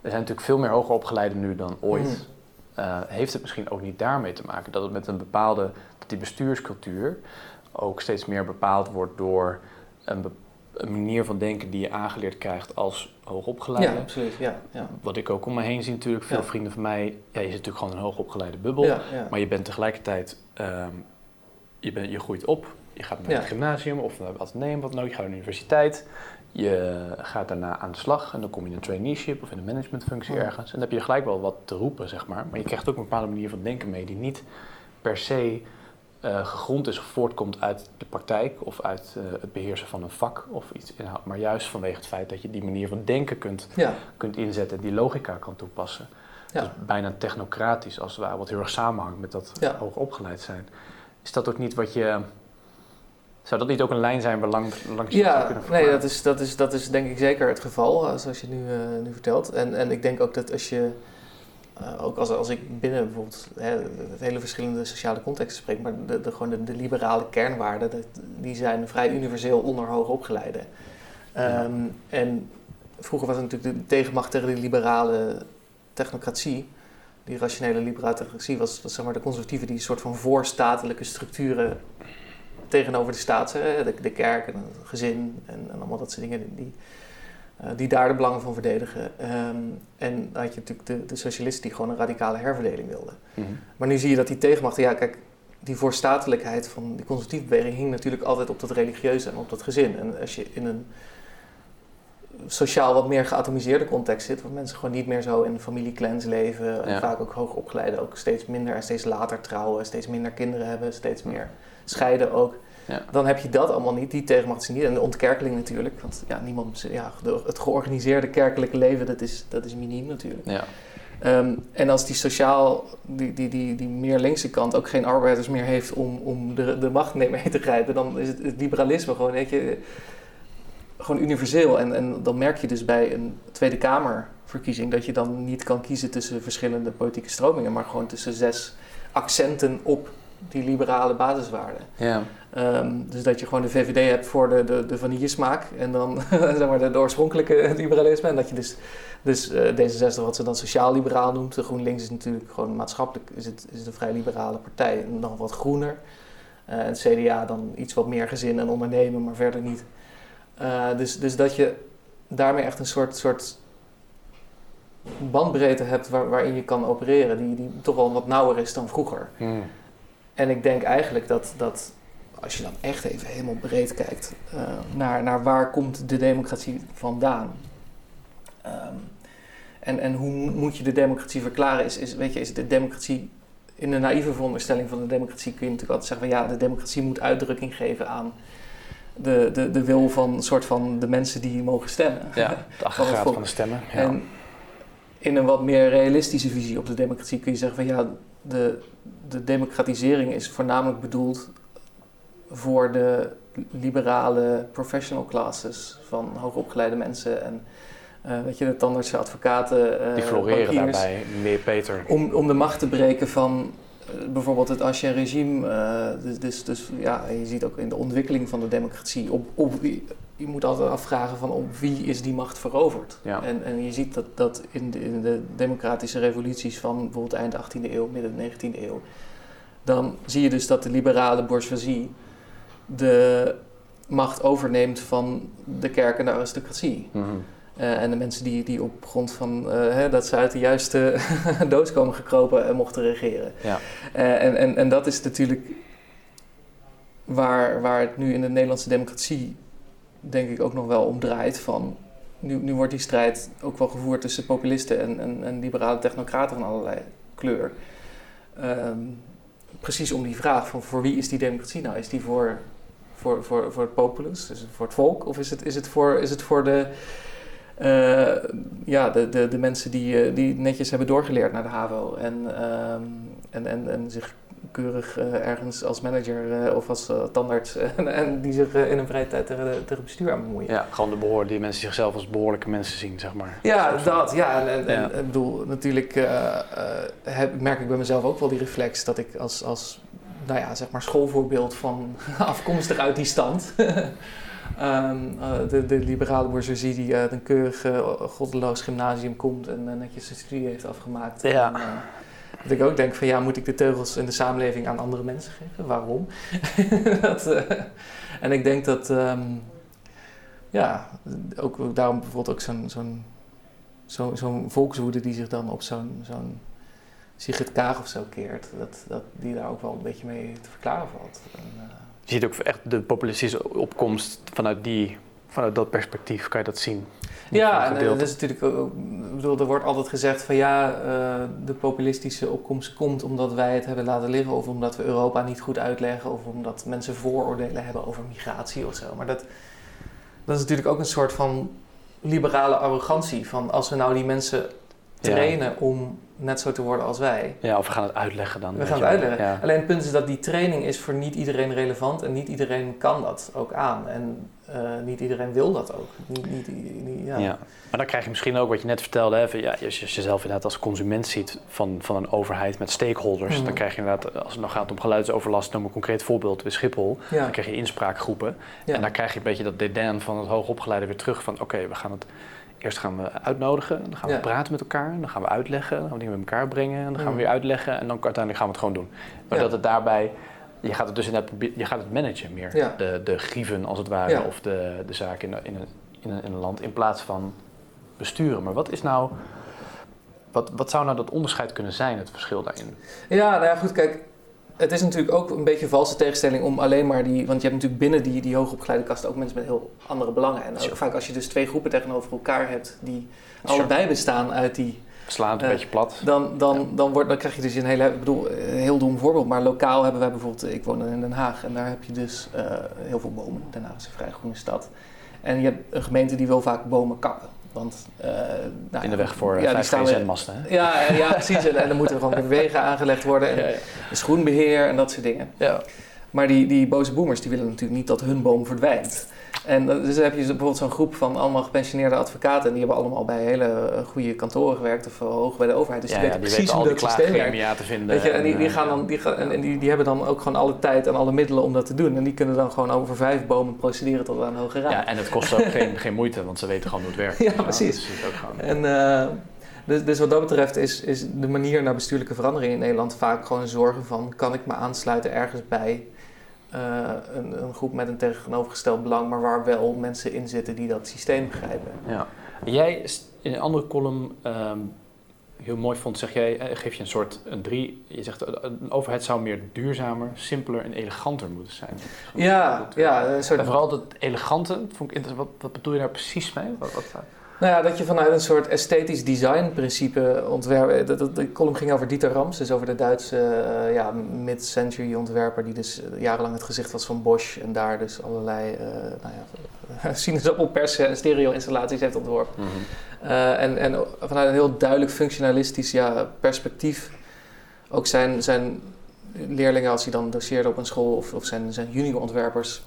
er zijn natuurlijk veel meer hoger opgeleiden nu dan ooit. Eh, heeft het misschien ook niet daarmee te maken dat het met een bepaalde, die bestuurscultuur ook steeds meer bepaald wordt door een, be- een manier van denken die je aangeleerd krijgt als hoogopgeleide. ja, absoluut. Ja, ja. Wat ik ook om me heen zie natuurlijk, veel Ja. vrienden van mij, ja, je zit natuurlijk gewoon in een hoogopgeleide bubbel. Ja. Maar je bent tegelijkertijd, ehm, je, bent, je groeit op. Je gaat naar het gymnasium of naar het ateneum, wat ook. Je gaat naar de universiteit. Je gaat daarna aan de slag en dan kom je in een traineeship of in een managementfunctie ergens. En dan heb je gelijk wel wat te roepen, zeg maar. Maar je krijgt ook een bepaalde manier van denken mee die niet per se eh, gegrond is of voortkomt uit de praktijk of uit eh, het beheersen van een vak of iets. Maar juist vanwege het feit dat je die manier van denken kunt, ja. kunt inzetten, die logica kan toepassen. Ja. Dus bijna technocratisch als het ware, wat heel erg samenhangt met dat Ja. hoog opgeleid zijn. Is dat ook niet wat je. Zou dat niet ook een lijn zijn waar lang, langs je zou Ja, kunnen nee, dat is, dat, is, dat is denk ik zeker het geval, eh, zoals je nu, nu vertelt. En, en ik denk ook dat als je, eh, ook als, als ik binnen bijvoorbeeld hè, het hele verschillende sociale contexten spreek, maar de, de, gewoon de, de liberale kernwaarden, die zijn vrij universeel onder hoogopgeleide. Ja. Ehm, En vroeger was het natuurlijk de tegenmacht tegen die liberale technocratie. Die rationele liberale technocratie was, was zeg maar de conservatieven die een soort van voorstatelijke structuren tegenover de staat, de, de kerk en het gezin en, en allemaal dat soort dingen, die, eh, die daar de belangen van verdedigen. Ehm, en dan had je natuurlijk de, de socialisten die gewoon een radicale herverdeling wilden. Mhm. Maar nu zie je dat die tegenmachten, ja kijk, die voorstatelijkheid van die conservatieve beweging hing natuurlijk altijd op dat religieuze en op dat gezin. En als je in een sociaal wat meer geatomiseerde context zit, waar mensen gewoon niet meer zo in familieclans leven, en Ja. vaak ook hoog opgeleide, ook steeds minder en steeds later trouwen, steeds minder kinderen hebben, steeds meer scheiden ook. Ja. Dan heb je dat allemaal niet, die tegenmacht is niet. En de ontkerkeling natuurlijk, want ja, niemand, ja, het georganiseerde kerkelijke leven, dat is, dat is miniem natuurlijk. Ja. Ehm, en als die sociaal, die, die, die, die meer linkse kant ook geen arbeiders meer heeft om, om de, de macht mee te grijpen, dan is het, het liberalisme gewoon, weet je, gewoon universeel. En, en dan merk je dus bij een Tweede Kamerverkiezing dat je dan niet kan kiezen tussen verschillende politieke stromingen, maar gewoon tussen zes accenten op die liberale basiswaarden. ja. Ehm, dus dat je gewoon de VVD hebt voor de, de, de vanillesmaak en dan zeg maar de, de oorspronkelijke liberalisme. En dat je dus, dus eh, D66 wat ze dan sociaal-liberaal noemt. De GroenLinks is natuurlijk gewoon maatschappelijk is het, is het een vrij liberale partij. En nog wat groener. Eh, en het CDA dan iets wat meer gezin en ondernemen, maar verder niet. Eh, dus, dus dat je daarmee echt een soort, soort bandbreedte hebt waar, waarin je kan opereren. Die, die toch wel wat nauwer is dan vroeger. Mhm. En ik denk eigenlijk dat, dat als je dan echt even helemaal breed kijkt eh, naar, naar waar komt de democratie vandaan. Ehm, en, en hoe moet je de democratie verklaren? Is, is, weet je, is de democratie, in de naïeve veronderstelling van de democratie kun je natuurlijk altijd zeggen van ja, de democratie moet uitdrukking geven aan de, de, de wil van soort van de mensen die mogen stemmen. ja, het aggregaat volk. van de stemmen. Ja. En in een wat meer realistische visie op de democratie kun je zeggen van ja, de, de democratisering is voornamelijk bedoeld voor de liberale professional classes van hoogopgeleide mensen en weet je, de tandartsen, advocaten, eh, Die floreren bankiers. daarbij meer Peter. Om, om de macht te breken van eh, bijvoorbeeld het ancien regime. dus, dus, dus ja, je ziet ook in de ontwikkeling van de democratie. Op, op, je moet altijd afvragen van op wie is die macht veroverd. Ja. En, en je ziet dat, dat in, de, in de democratische revoluties van bijvoorbeeld eind 18e eeuw, midden 19e eeuw. Dan zie je dus dat de liberale bourgeoisie de macht overneemt van de kerk en de aristocratie. Mhm. Eh, en de mensen die, die op grond van eh, hè, dat ze uit de juiste doos komen gekropen en mochten regeren. Ja. Eh, en, en, en dat is natuurlijk waar, waar het nu in de Nederlandse democratie denk ik ook nog wel om draait van nu, nu wordt die strijd ook wel gevoerd tussen populisten en, en, en liberale technocraten van allerlei kleur. Ehm, precies om die vraag van voor wie is die democratie nou? Is die voor, voor, voor, voor het populus, is het voor het volk? Of is het, is het, voor, is het voor de, uh, ja, de, de, de mensen die, uh, die netjes hebben doorgeleerd naar de HAVO en, um, en, en, en zich keurig uh, ergens als manager of als tandarts en, en, die zich in een vrije tijd tegen, tegen bestuur aan bemoeien. Ja, gewoon de behoor, die mensen zichzelf als behoorlijke mensen zien, zeg maar. Ja, dat, ja. En, en, ja. en bedoel, natuurlijk heb, merk ik bij mezelf ook wel die reflex dat ik als, als nou ja, zeg maar schoolvoorbeeld van afkomstig uit die stand Um, uh, de, de, liberale bourgeoisie die uit een keurig uh, goddeloos gymnasium komt en uh, netjes zijn studie heeft afgemaakt. Ja. En, dat ik ook denk van ja, moet ik de teugels in de samenleving aan andere mensen geven? Waarom? dat, en ik denk dat, um, ja, ook, ook, daarom bijvoorbeeld ook zo'n zo'n zo, zo volkswoede die zich dan op zo'n zo'n Sigrid Kaag of zo keert, dat, dat die daar ook wel een beetje mee te verklaren valt. En, je ziet ook echt de populistische opkomst vanuit, die, vanuit dat perspectief, kan je dat zien? Ja, en dat is natuurlijk ook, ik bedoel, er wordt altijd gezegd van ja, uh, de populistische opkomst komt omdat wij het hebben laten liggen, of omdat we Europa niet goed uitleggen, of omdat mensen vooroordelen hebben over migratie of zo. Maar dat, dat is natuurlijk ook een soort van liberale arrogantie. Van als we nou die mensen trainen om net zo te worden als wij. Ja, of we gaan het uitleggen dan. We gaan het uitleggen. Alleen het punt is dat die training is voor niet iedereen relevant en niet iedereen kan dat ook aan. En uh, niet iedereen wil dat ook. Niet, niet, niet, ja. ja. Maar dan krijg je misschien ook wat je net vertelde, hè, van, ja, als je jezelf inderdaad als consument ziet van, van een overheid met stakeholders, mm. dan krijg je inderdaad, als het nog gaat om geluidsoverlast, noem een concreet voorbeeld bij Schiphol, ja. dan krijg je inspraakgroepen. En dan krijg je een beetje dat dédain van het hoogopgeleide weer terug van oké, we gaan het Eerst gaan we uitnodigen, dan gaan we praten met elkaar, dan gaan we uitleggen, dan gaan we dingen met elkaar brengen, en dan gaan we weer uitleggen en dan uiteindelijk gaan we het gewoon doen. Maar dat het daarbij, je gaat het dus inderdaad, je gaat het managen meer, de, de grieven als het ware, of de, de zaken in, in, een, in, een, in een land, in plaats van besturen. Maar wat is nou, wat, wat zou nou dat onderscheid kunnen zijn, het verschil daarin? Ja, nou ja, goed, kijk, het is natuurlijk ook een beetje een valse tegenstelling om alleen maar die. Want je hebt natuurlijk binnen die, die hoogopgeleide kasten ook mensen met heel andere belangen. En ook vaak als je dus twee groepen tegenover elkaar hebt die allebei bestaan uit die. Slaat een uh, beetje plat. Dan, dan, dan, wordt, dan krijg je dus een hele. Ik bedoel, een heel dom voorbeeld, maar lokaal hebben wij bijvoorbeeld. Ik woon in Den Haag en daar heb je dus uh, heel veel bomen. Den Haag is een vrij groene stad. En je hebt een gemeente die wil vaak bomen kappen. Want, uh, nou, in de weg voor ja, 5 masten hè? Ja, ja, precies. En, en dan moeten er gewoon wegen aangelegd worden. En ja, ja. schoenbeheer en dat soort dingen. Ja. Maar die, die boze boomers die willen natuurlijk niet dat hun boom verdwijnt. En dus dan heb je bijvoorbeeld zo'n groep van allemaal gepensioneerde advocaten. En die hebben allemaal bij hele eh, goede kantoren gewerkt of eh, hoog bij de overheid. Dus ja, die weten precies weten hoe dat systeem werkt. te vinden. Weet je, en die, die, gaan dan, die, gaan, en die, die hebben dan ook gewoon alle tijd en alle middelen om dat te doen. En die kunnen dan gewoon over vijf bomen procederen tot aan de Hoge Raad. Ja, en het kost ook geen, geen moeite, want ze weten gewoon hoe het werkt. Ja, precies. En, uh, dus, dus wat dat betreft is, is de manier naar bestuurlijke verandering in Nederland vaak gewoon zorgen van... kan ik me aansluiten ergens bij uh, een, een, groep met een tegenovergesteld belang, maar waar wel mensen in zitten die dat systeem begrijpen. Ja. Jij in een andere column um, heel mooi vond, zeg jij, eh, geef je een soort een drie. Je zegt een overheid zou meer duurzamer, simpeler en eleganter moeten zijn. Ja, ja. Een soort... En vooral dat elegante, vond ik wat, wat bedoel je daar precies mee? Wat, wat, nou ja, dat je vanuit een soort esthetisch design principe ontwerpt. De, de, column ging over Dieter Rams, dus over de Duitse uh, ja, mid-century ontwerper die dus eh, jarenlang het gezicht was van Bosch en daar dus allerlei uh, nou ja, sinaasappelpers en stereo-installaties heeft ontworpen. Mm -hmm. uh, en, en vanuit een heel duidelijk functionalistisch ja, perspectief ook zijn, zijn leerlingen, als hij dan doseerde op een school of, of zijn, zijn juniorontwerpers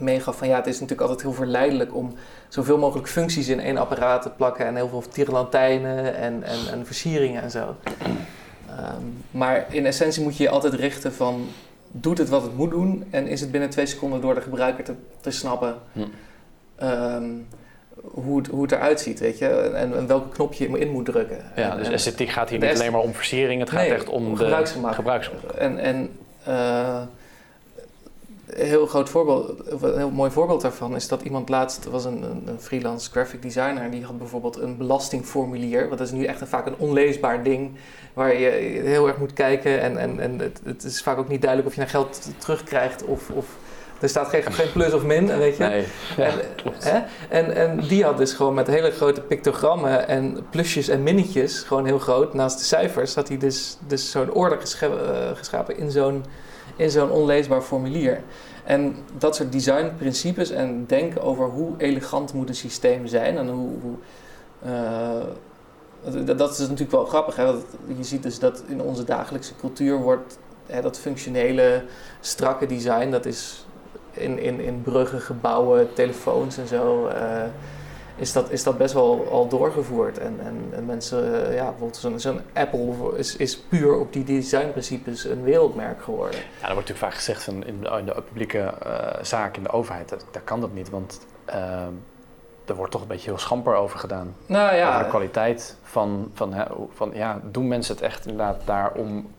meegaf van ja, het is natuurlijk altijd heel verleidelijk om zoveel mogelijk functies in één apparaat te plakken en heel veel tierenlantijnen en, en, en versieringen en zo. Um, maar in essentie moet je je altijd richten van doet het wat het moet doen en is het binnen twee seconden door de gebruiker te, te snappen hm. um, hoe, het, hoe het eruit ziet, weet je, en, en welke knop je in moet drukken. Ja, en, dus esthetiek gaat hier niet alleen maar om versiering, het gaat nee, echt om, om de gebruiksgemak. En, en uh, een heel groot voorbeeld, een heel mooi voorbeeld daarvan is dat iemand laatst was een, een, freelance graphic designer die had bijvoorbeeld een belastingformulier. Want dat is nu echt een, vaak een onleesbaar ding waar je heel erg moet kijken en, en, en het, het, is vaak ook niet duidelijk of je naar geld terugkrijgt of, of Er staat geen, geen plus of min, weet je. Nee, en, hè? En, en die had dus gewoon met hele grote pictogrammen en plusjes en minnetjes, gewoon heel groot, naast de cijfers, had hij dus, dus zo'n orde geschapen in zo'n, in zo'n onleesbaar formulier. En dat soort designprincipes en denken over hoe elegant moet een systeem zijn en hoe, hoe uh, dat is natuurlijk wel grappig. Hè? je ziet dus dat in onze dagelijkse cultuur wordt hè, dat functionele, strakke design, dat is in, in, in bruggen, gebouwen, telefoons en zo, uh, is, dat, is dat best wel al doorgevoerd. En, en, en mensen, uh, ja, bijvoorbeeld zo'n zo'n Apple is, is puur op die designprincipes een wereldmerk geworden. Ja, er wordt natuurlijk vaak gezegd van in, in de publieke uh, zaak, in de overheid, daar kan dat niet, want ehm, er wordt toch een beetje heel schamper over gedaan. Nou ja. Over de kwaliteit van, van, van, ja, doen mensen het echt inderdaad daar om,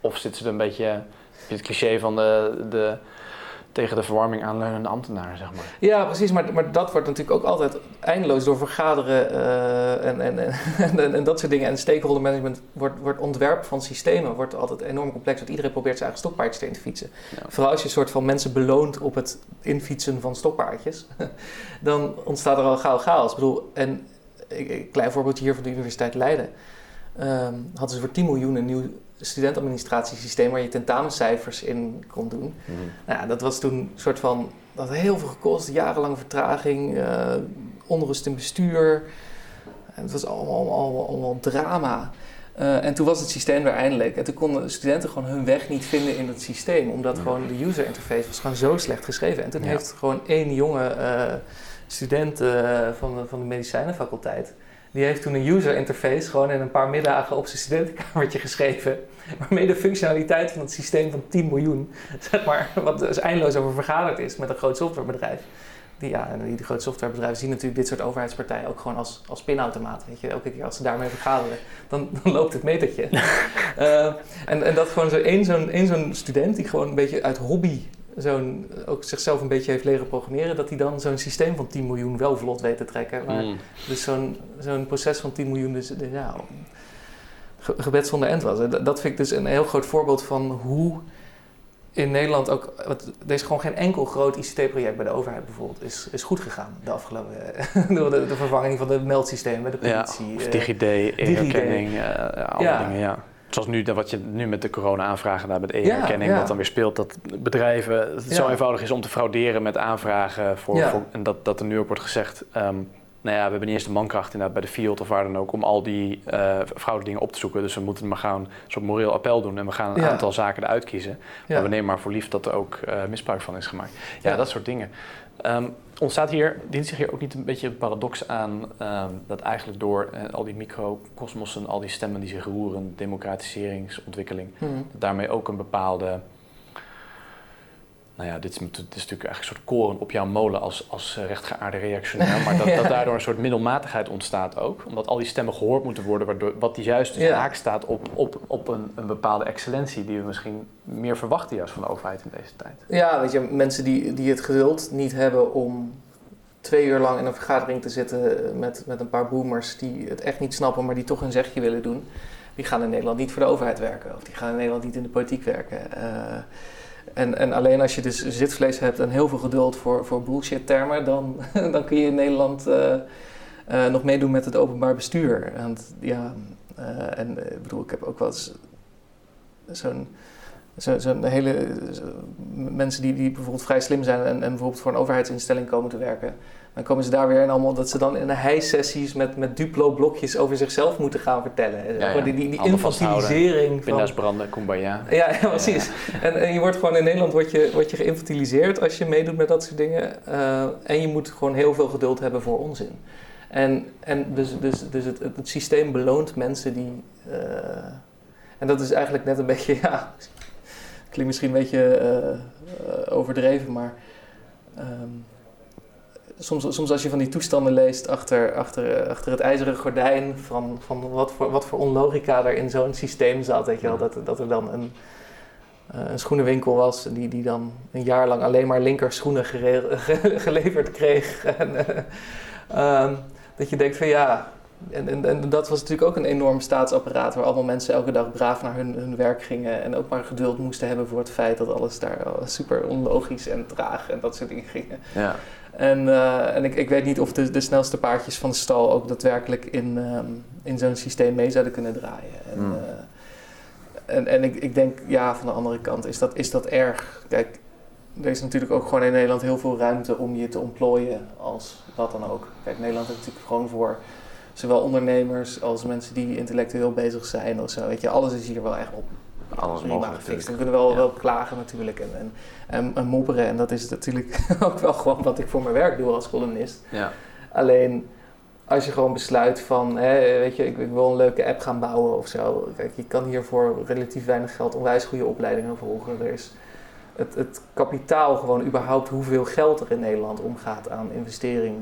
of zitten ze er een beetje, het cliché van de, de tegen de verwarming aanleunende ambtenaren, zeg maar. Ja, precies. Maar, maar dat wordt natuurlijk ook altijd eindeloos door vergaderen uh, en, en, en, en, dat soort dingen. En stakeholder management wordt, wordt ontwerp van systemen wordt altijd enorm complex. Want iedereen probeert zijn eigen stokpaardjes te fietsen. Ja. Vooral als je een soort van mensen beloont op het infietsen van stokpaardjes, dan ontstaat er al gauw chaos. Ik bedoel, en een klein voorbeeldje hier van de Universiteit Leiden. Um, hadden ze voor 10 miljoen een nieuw studentadministratiesysteem waar je tentamencijfers in kon doen. Mm. Nou, dat was toen een soort van, dat had heel veel gekost, jarenlange vertraging, uh, onrust in bestuur. En het was allemaal, allemaal, allemaal drama. Uh, en toen was het systeem er eindelijk. En toen konden studenten gewoon hun weg niet vinden in het systeem. Omdat gewoon de user interface was gewoon zo slecht geschreven. En toen ja. heeft gewoon één jonge uh, student van, de, van de medicijnenfaculteit die heeft toen een user interface gewoon in een paar middagen op zijn studentenkamertje geschreven. Waarmee de functionaliteit van het systeem van 10 miljoen, zeg maar, wat dus eindeloos over vergaderd is met een groot softwarebedrijf. Die, ja, en die, grote softwarebedrijven zien natuurlijk dit soort overheidspartijen ook gewoon als, als pinautomaat. Weet je, elke keer als ze daarmee vergaderen, dan, dan loopt het metertje. uh, en, en dat gewoon zo één zo'n zo'n student die gewoon een beetje uit hobby zo'n, ook zichzelf een beetje heeft leren programmeren, dat hij dan zo'n systeem van 10 miljoen wel vlot weet te trekken. Maar, mm. Dus zo'n zo'n proces van 10 miljoen, dus, dus ja, gebed zonder end was. Dat vind ik dus een heel groot voorbeeld van hoe in Nederland ook, wat, er is gewoon geen enkel groot ICT-project bij de overheid bijvoorbeeld, is, is goed gegaan de afgelopen, door de, de, vervanging van de meldsystemen bij de politie. Ja, of DigiD, e-herkenning, uh, alle ja. dingen, ja. Zoals nu, wat je nu met de corona-aanvragen daar met e-herkenning, wat dan weer speelt, dat bedrijven, het zo eenvoudig is om te frauderen met aanvragen. Voor, voor en dat, dat er nu ook wordt gezegd, um, nou ja, we hebben niet eens de mankracht inderdaad bij de field of waar dan ook om al die uh, fraude dingen op te zoeken. Dus we moeten maar gewoon een soort moreel appel doen en we gaan een aantal zaken eruit kiezen. Maar we nemen maar voor lief dat er ook uh, misbruik van is gemaakt. Ja, dat soort dingen. Um, ontstaat hier, dient zich hier ook niet een beetje een paradox aan um, dat eigenlijk door uh, al die microcosmossen, al die stemmen die zich roeren, democratiseringsontwikkeling, mm. daarmee ook een bepaalde nou ja, dit is, dit is natuurlijk eigenlijk een soort koren op jouw molen als, als rechtgeaarde reactionair. Maar dat, dat daardoor een soort middelmatigheid ontstaat ook. Omdat al die stemmen gehoord moeten worden, waardoor, wat die juist dus ja. haak staat op, op, op een, een bepaalde excellentie die we misschien meer verwachten juist van de overheid in deze tijd. Ja, weet je, mensen die, die het geduld niet hebben om twee uur lang in een vergadering te zitten met, met een paar boomers die het echt niet snappen, maar die toch een zegje willen doen. Die gaan in Nederland niet voor de overheid werken of die gaan in Nederland niet in de politiek werken. Uh, en, en alleen als je dus zitvlees hebt en heel veel geduld voor, voor bullshit termen, dan, dan kun je in Nederland uh, uh, nog meedoen met het openbaar bestuur. Want ja, uh, en ik bedoel, ik heb ook wel eens zo'n zo'n zo hele. Mensen die, die bijvoorbeeld vrij slim zijn en, en bijvoorbeeld voor een overheidsinstelling komen te werken. Dan komen ze daar weer in allemaal dat ze dan in de hijsessies met, met Duplo-blokjes over zichzelf moeten gaan vertellen. Ja, ja. Die, die, die infantilisering. Pinda's branden, kumbaya. Ja, ja precies. En, en, je wordt gewoon in Nederland word je, word je geïnfantiliseerd als je meedoet met dat soort dingen. Uh, en je moet gewoon heel veel geduld hebben voor onzin. En, en dus, dus, dus het, het, systeem beloont mensen die. Uh, en dat is eigenlijk net een beetje, ja, klinkt misschien een beetje uh, overdreven, maar. Um, soms, soms als je van die toestanden leest achter, achter, achter het ijzeren gordijn van, van wat, voor, wat voor onlogica er in zo'n systeem zat, weet je wel, dat, dat er dan een, uh, een schoenenwinkel was die, die dan een jaar lang alleen maar linker schoenen geleverd kreeg. en, uh, um, dat je denkt van ja, En, en, en, dat was natuurlijk ook een enorm staatsapparaat waar allemaal mensen elke dag braaf naar hun, hun werk gingen en ook maar geduld moesten hebben voor het feit dat alles daar super onlogisch en traag en dat soort dingen gingen. Ja. En, uh, en ik, ik weet niet of de, de snelste paardjes van de stal ook daadwerkelijk in, um, in zo'n systeem mee zouden kunnen draaien. En, mm. uh, en, en ik, ik denk, ja, van de andere kant is dat, is dat erg. Kijk, er is natuurlijk ook gewoon in Nederland heel veel ruimte om je te ontplooien als wat dan ook. Kijk, Nederland heeft natuurlijk gewoon voor zowel ondernemers als mensen die intellectueel bezig zijn of zo. Weet je, alles is hier wel echt op. Alles prima gefixt. We kunnen wel, wel klagen natuurlijk en, en, en, en, mopperen. En dat is natuurlijk ook wel gewoon wat ik voor mijn werk doe als columnist. Ja. Alleen als je gewoon besluit van, hè, weet je, ik, ik, wil een leuke app gaan bouwen of zo. Kijk, je kan hier voor relatief weinig geld onwijs goede opleidingen volgen. Er is het, het kapitaal gewoon überhaupt hoeveel geld er in Nederland omgaat aan investering.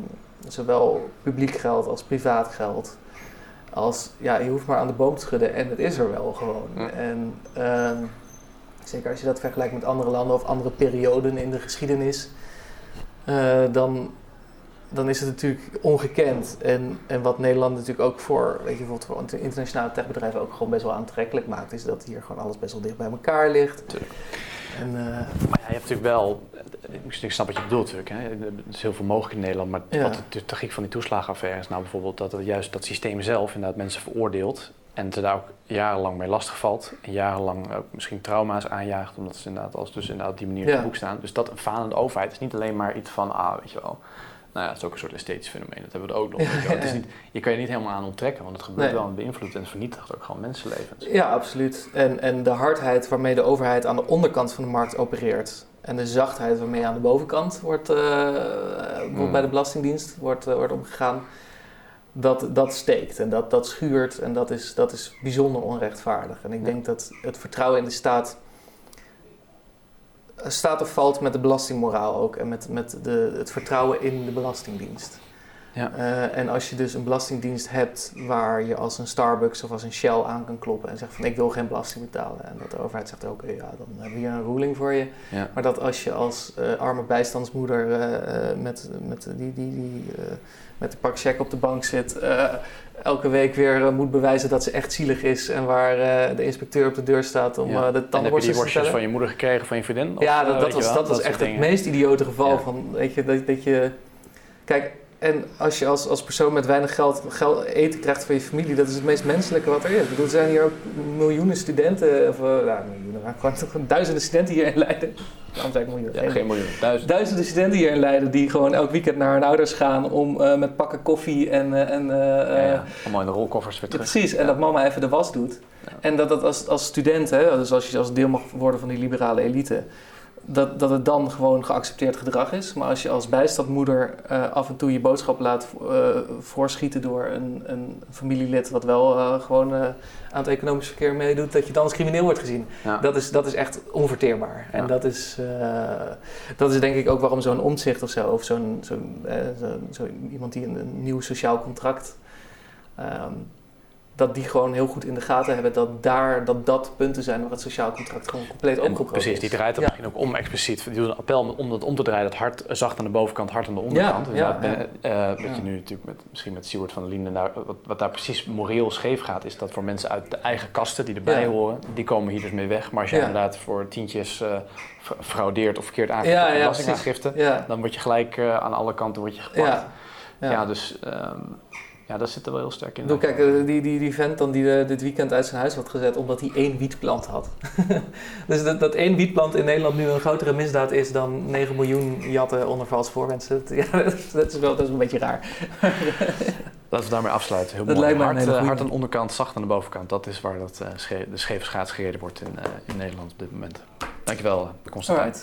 Zowel publiek geld als privaat geld. Als, ja, je hoeft maar aan de boom te schudden en het is er wel gewoon. En ehm, zeker als je dat vergelijkt met andere landen of andere perioden in de geschiedenis, uh, dan, dan is het natuurlijk ongekend. En, en wat Nederland natuurlijk ook voor, weet je, bijvoorbeeld voor internationale techbedrijven ook gewoon best wel aantrekkelijk maakt, is dat hier gewoon alles best wel dicht bij elkaar ligt. En, uh, maar ja, je hebt natuurlijk wel, ik snap wat je bedoelt natuurlijk, hè. er is heel veel mogelijk in Nederland, maar wat de tragiek van die toeslagenaffaire is nou bijvoorbeeld dat het juist dat systeem zelf inderdaad mensen veroordeelt en ze daar ook jarenlang mee lastigvalt en jarenlang ook misschien trauma's aanjaagt, omdat ze inderdaad als dus inderdaad op die manier in het boek staan. Dus dat een falende overheid is niet alleen maar iets van, ah, weet je wel, nou ja, het is ook een soort esthetisch fenomeen. Dat hebben we ook nog. Ja, Het is niet, je kan je niet helemaal aan onttrekken, want het gebeurt wel en beïnvloedt en vernietigt ook gewoon mensenlevens. Ja, absoluut. En, en de hardheid waarmee de overheid aan de onderkant van de markt opereert en de zachtheid waarmee aan de bovenkant wordt, uh, bij de Belastingdienst wordt, uh, wordt omgegaan, dat, dat steekt en dat, dat schuurt en dat is, dat is bijzonder onrechtvaardig. En ik denk dat het vertrouwen in de staat staat of valt met de belastingmoraal ook en met, met de, het vertrouwen in de Belastingdienst. Ja. Uh, en als je dus een belastingdienst hebt waar je als een Starbucks of als een Shell aan kan kloppen en zegt van ik wil geen belasting betalen. En dat de overheid zegt oké, ja, dan hebben we hier een ruling voor je. Ja. Maar dat als je als uh, arme bijstandsmoeder uh, met, met, die, die, die, met de pak check op de bank zit, elke week weer moet bewijzen dat ze echt zielig is en waar de inspecteur op de deur staat om ja. de tandenborstels te stellen. van je moeder gekregen van je vriendin? Ja, dat, dat was, dat was echt het meest idiote geval van, weet je, dat, dat je... Kijk, en als je als, als persoon met weinig geld, geld eten krijgt van je familie, dat is het meest menselijke wat er is. Ik bedoel, er zijn hier ook miljoenen studenten, of uh, nou, miljoenen, maar gewoon toch duizenden studenten hier in Leiden. Waarom zei ik miljoenen? Ja, geen miljoenen, duizenden. Duizenden studenten hier in Leiden die gewoon elk weekend naar hun ouders gaan om uh, met pakken koffie en... Uh, en ja, ja. Allemaal in de rolkoffers weer terug. precies, en dat mama even de was doet. En dat dat als, als student, hè, dus als je als deel mag worden van die liberale elite dat, dat het dan gewoon geaccepteerd gedrag is. Maar als je als bijstandmoeder uh, af en toe je boodschap laat uh, voorschieten door een, een familielid wat wel uh, gewoon aan het economisch verkeer meedoet, dat je dan als crimineel wordt gezien. Dat, is, dat is echt onverteerbaar. Ja. En dat is, dat is denk ik ook waarom zo'n omzicht of zo, of zo'n zo'n zo, zo iemand die een, een nieuw sociaal contract. Um, dat die gewoon heel goed in de gaten hebben dat daar, dat dat punten zijn waar het sociaal contract gewoon compleet opgebroken Precies, is. die draait er misschien ook om expliciet. Die doet een appel om dat om te draaien, dat hard zacht aan de bovenkant, hard aan de onderkant. Ja, dus ja, uh, wat je nu natuurlijk met, misschien met Siewert van der Linden, nou, wat, wat, daar precies moreel scheef gaat, is dat voor mensen uit de eigen kasten die erbij horen, die komen hier dus mee weg. Maar als je inderdaad voor tientjes uh, fraudeert of verkeerd aangeeft ja, belastingaangifte, dan word je gelijk uh, aan alle kanten word je gepakt. Ja, dus... Um, ja, dat zit er wel heel sterk in. Doe, kijk, eh, die, die, die vent dan die uh, dit weekend uit zijn huis had gezet omdat hij één wietplant had. dus dat, dat één wietplant in Nederland nu een grotere misdaad is dan 9 miljoen jatten onder vals voorwensen. Ja, dat, is wel dat is een beetje raar. Laten we daarmee afsluiten. Heel dat mooi. Hard, uh, hard aan de onderkant, zacht aan de bovenkant. Dat is waar dat, uh, sche de scheve schaats gereden wordt in, in Nederland op dit moment. Dankjewel, Constantijn.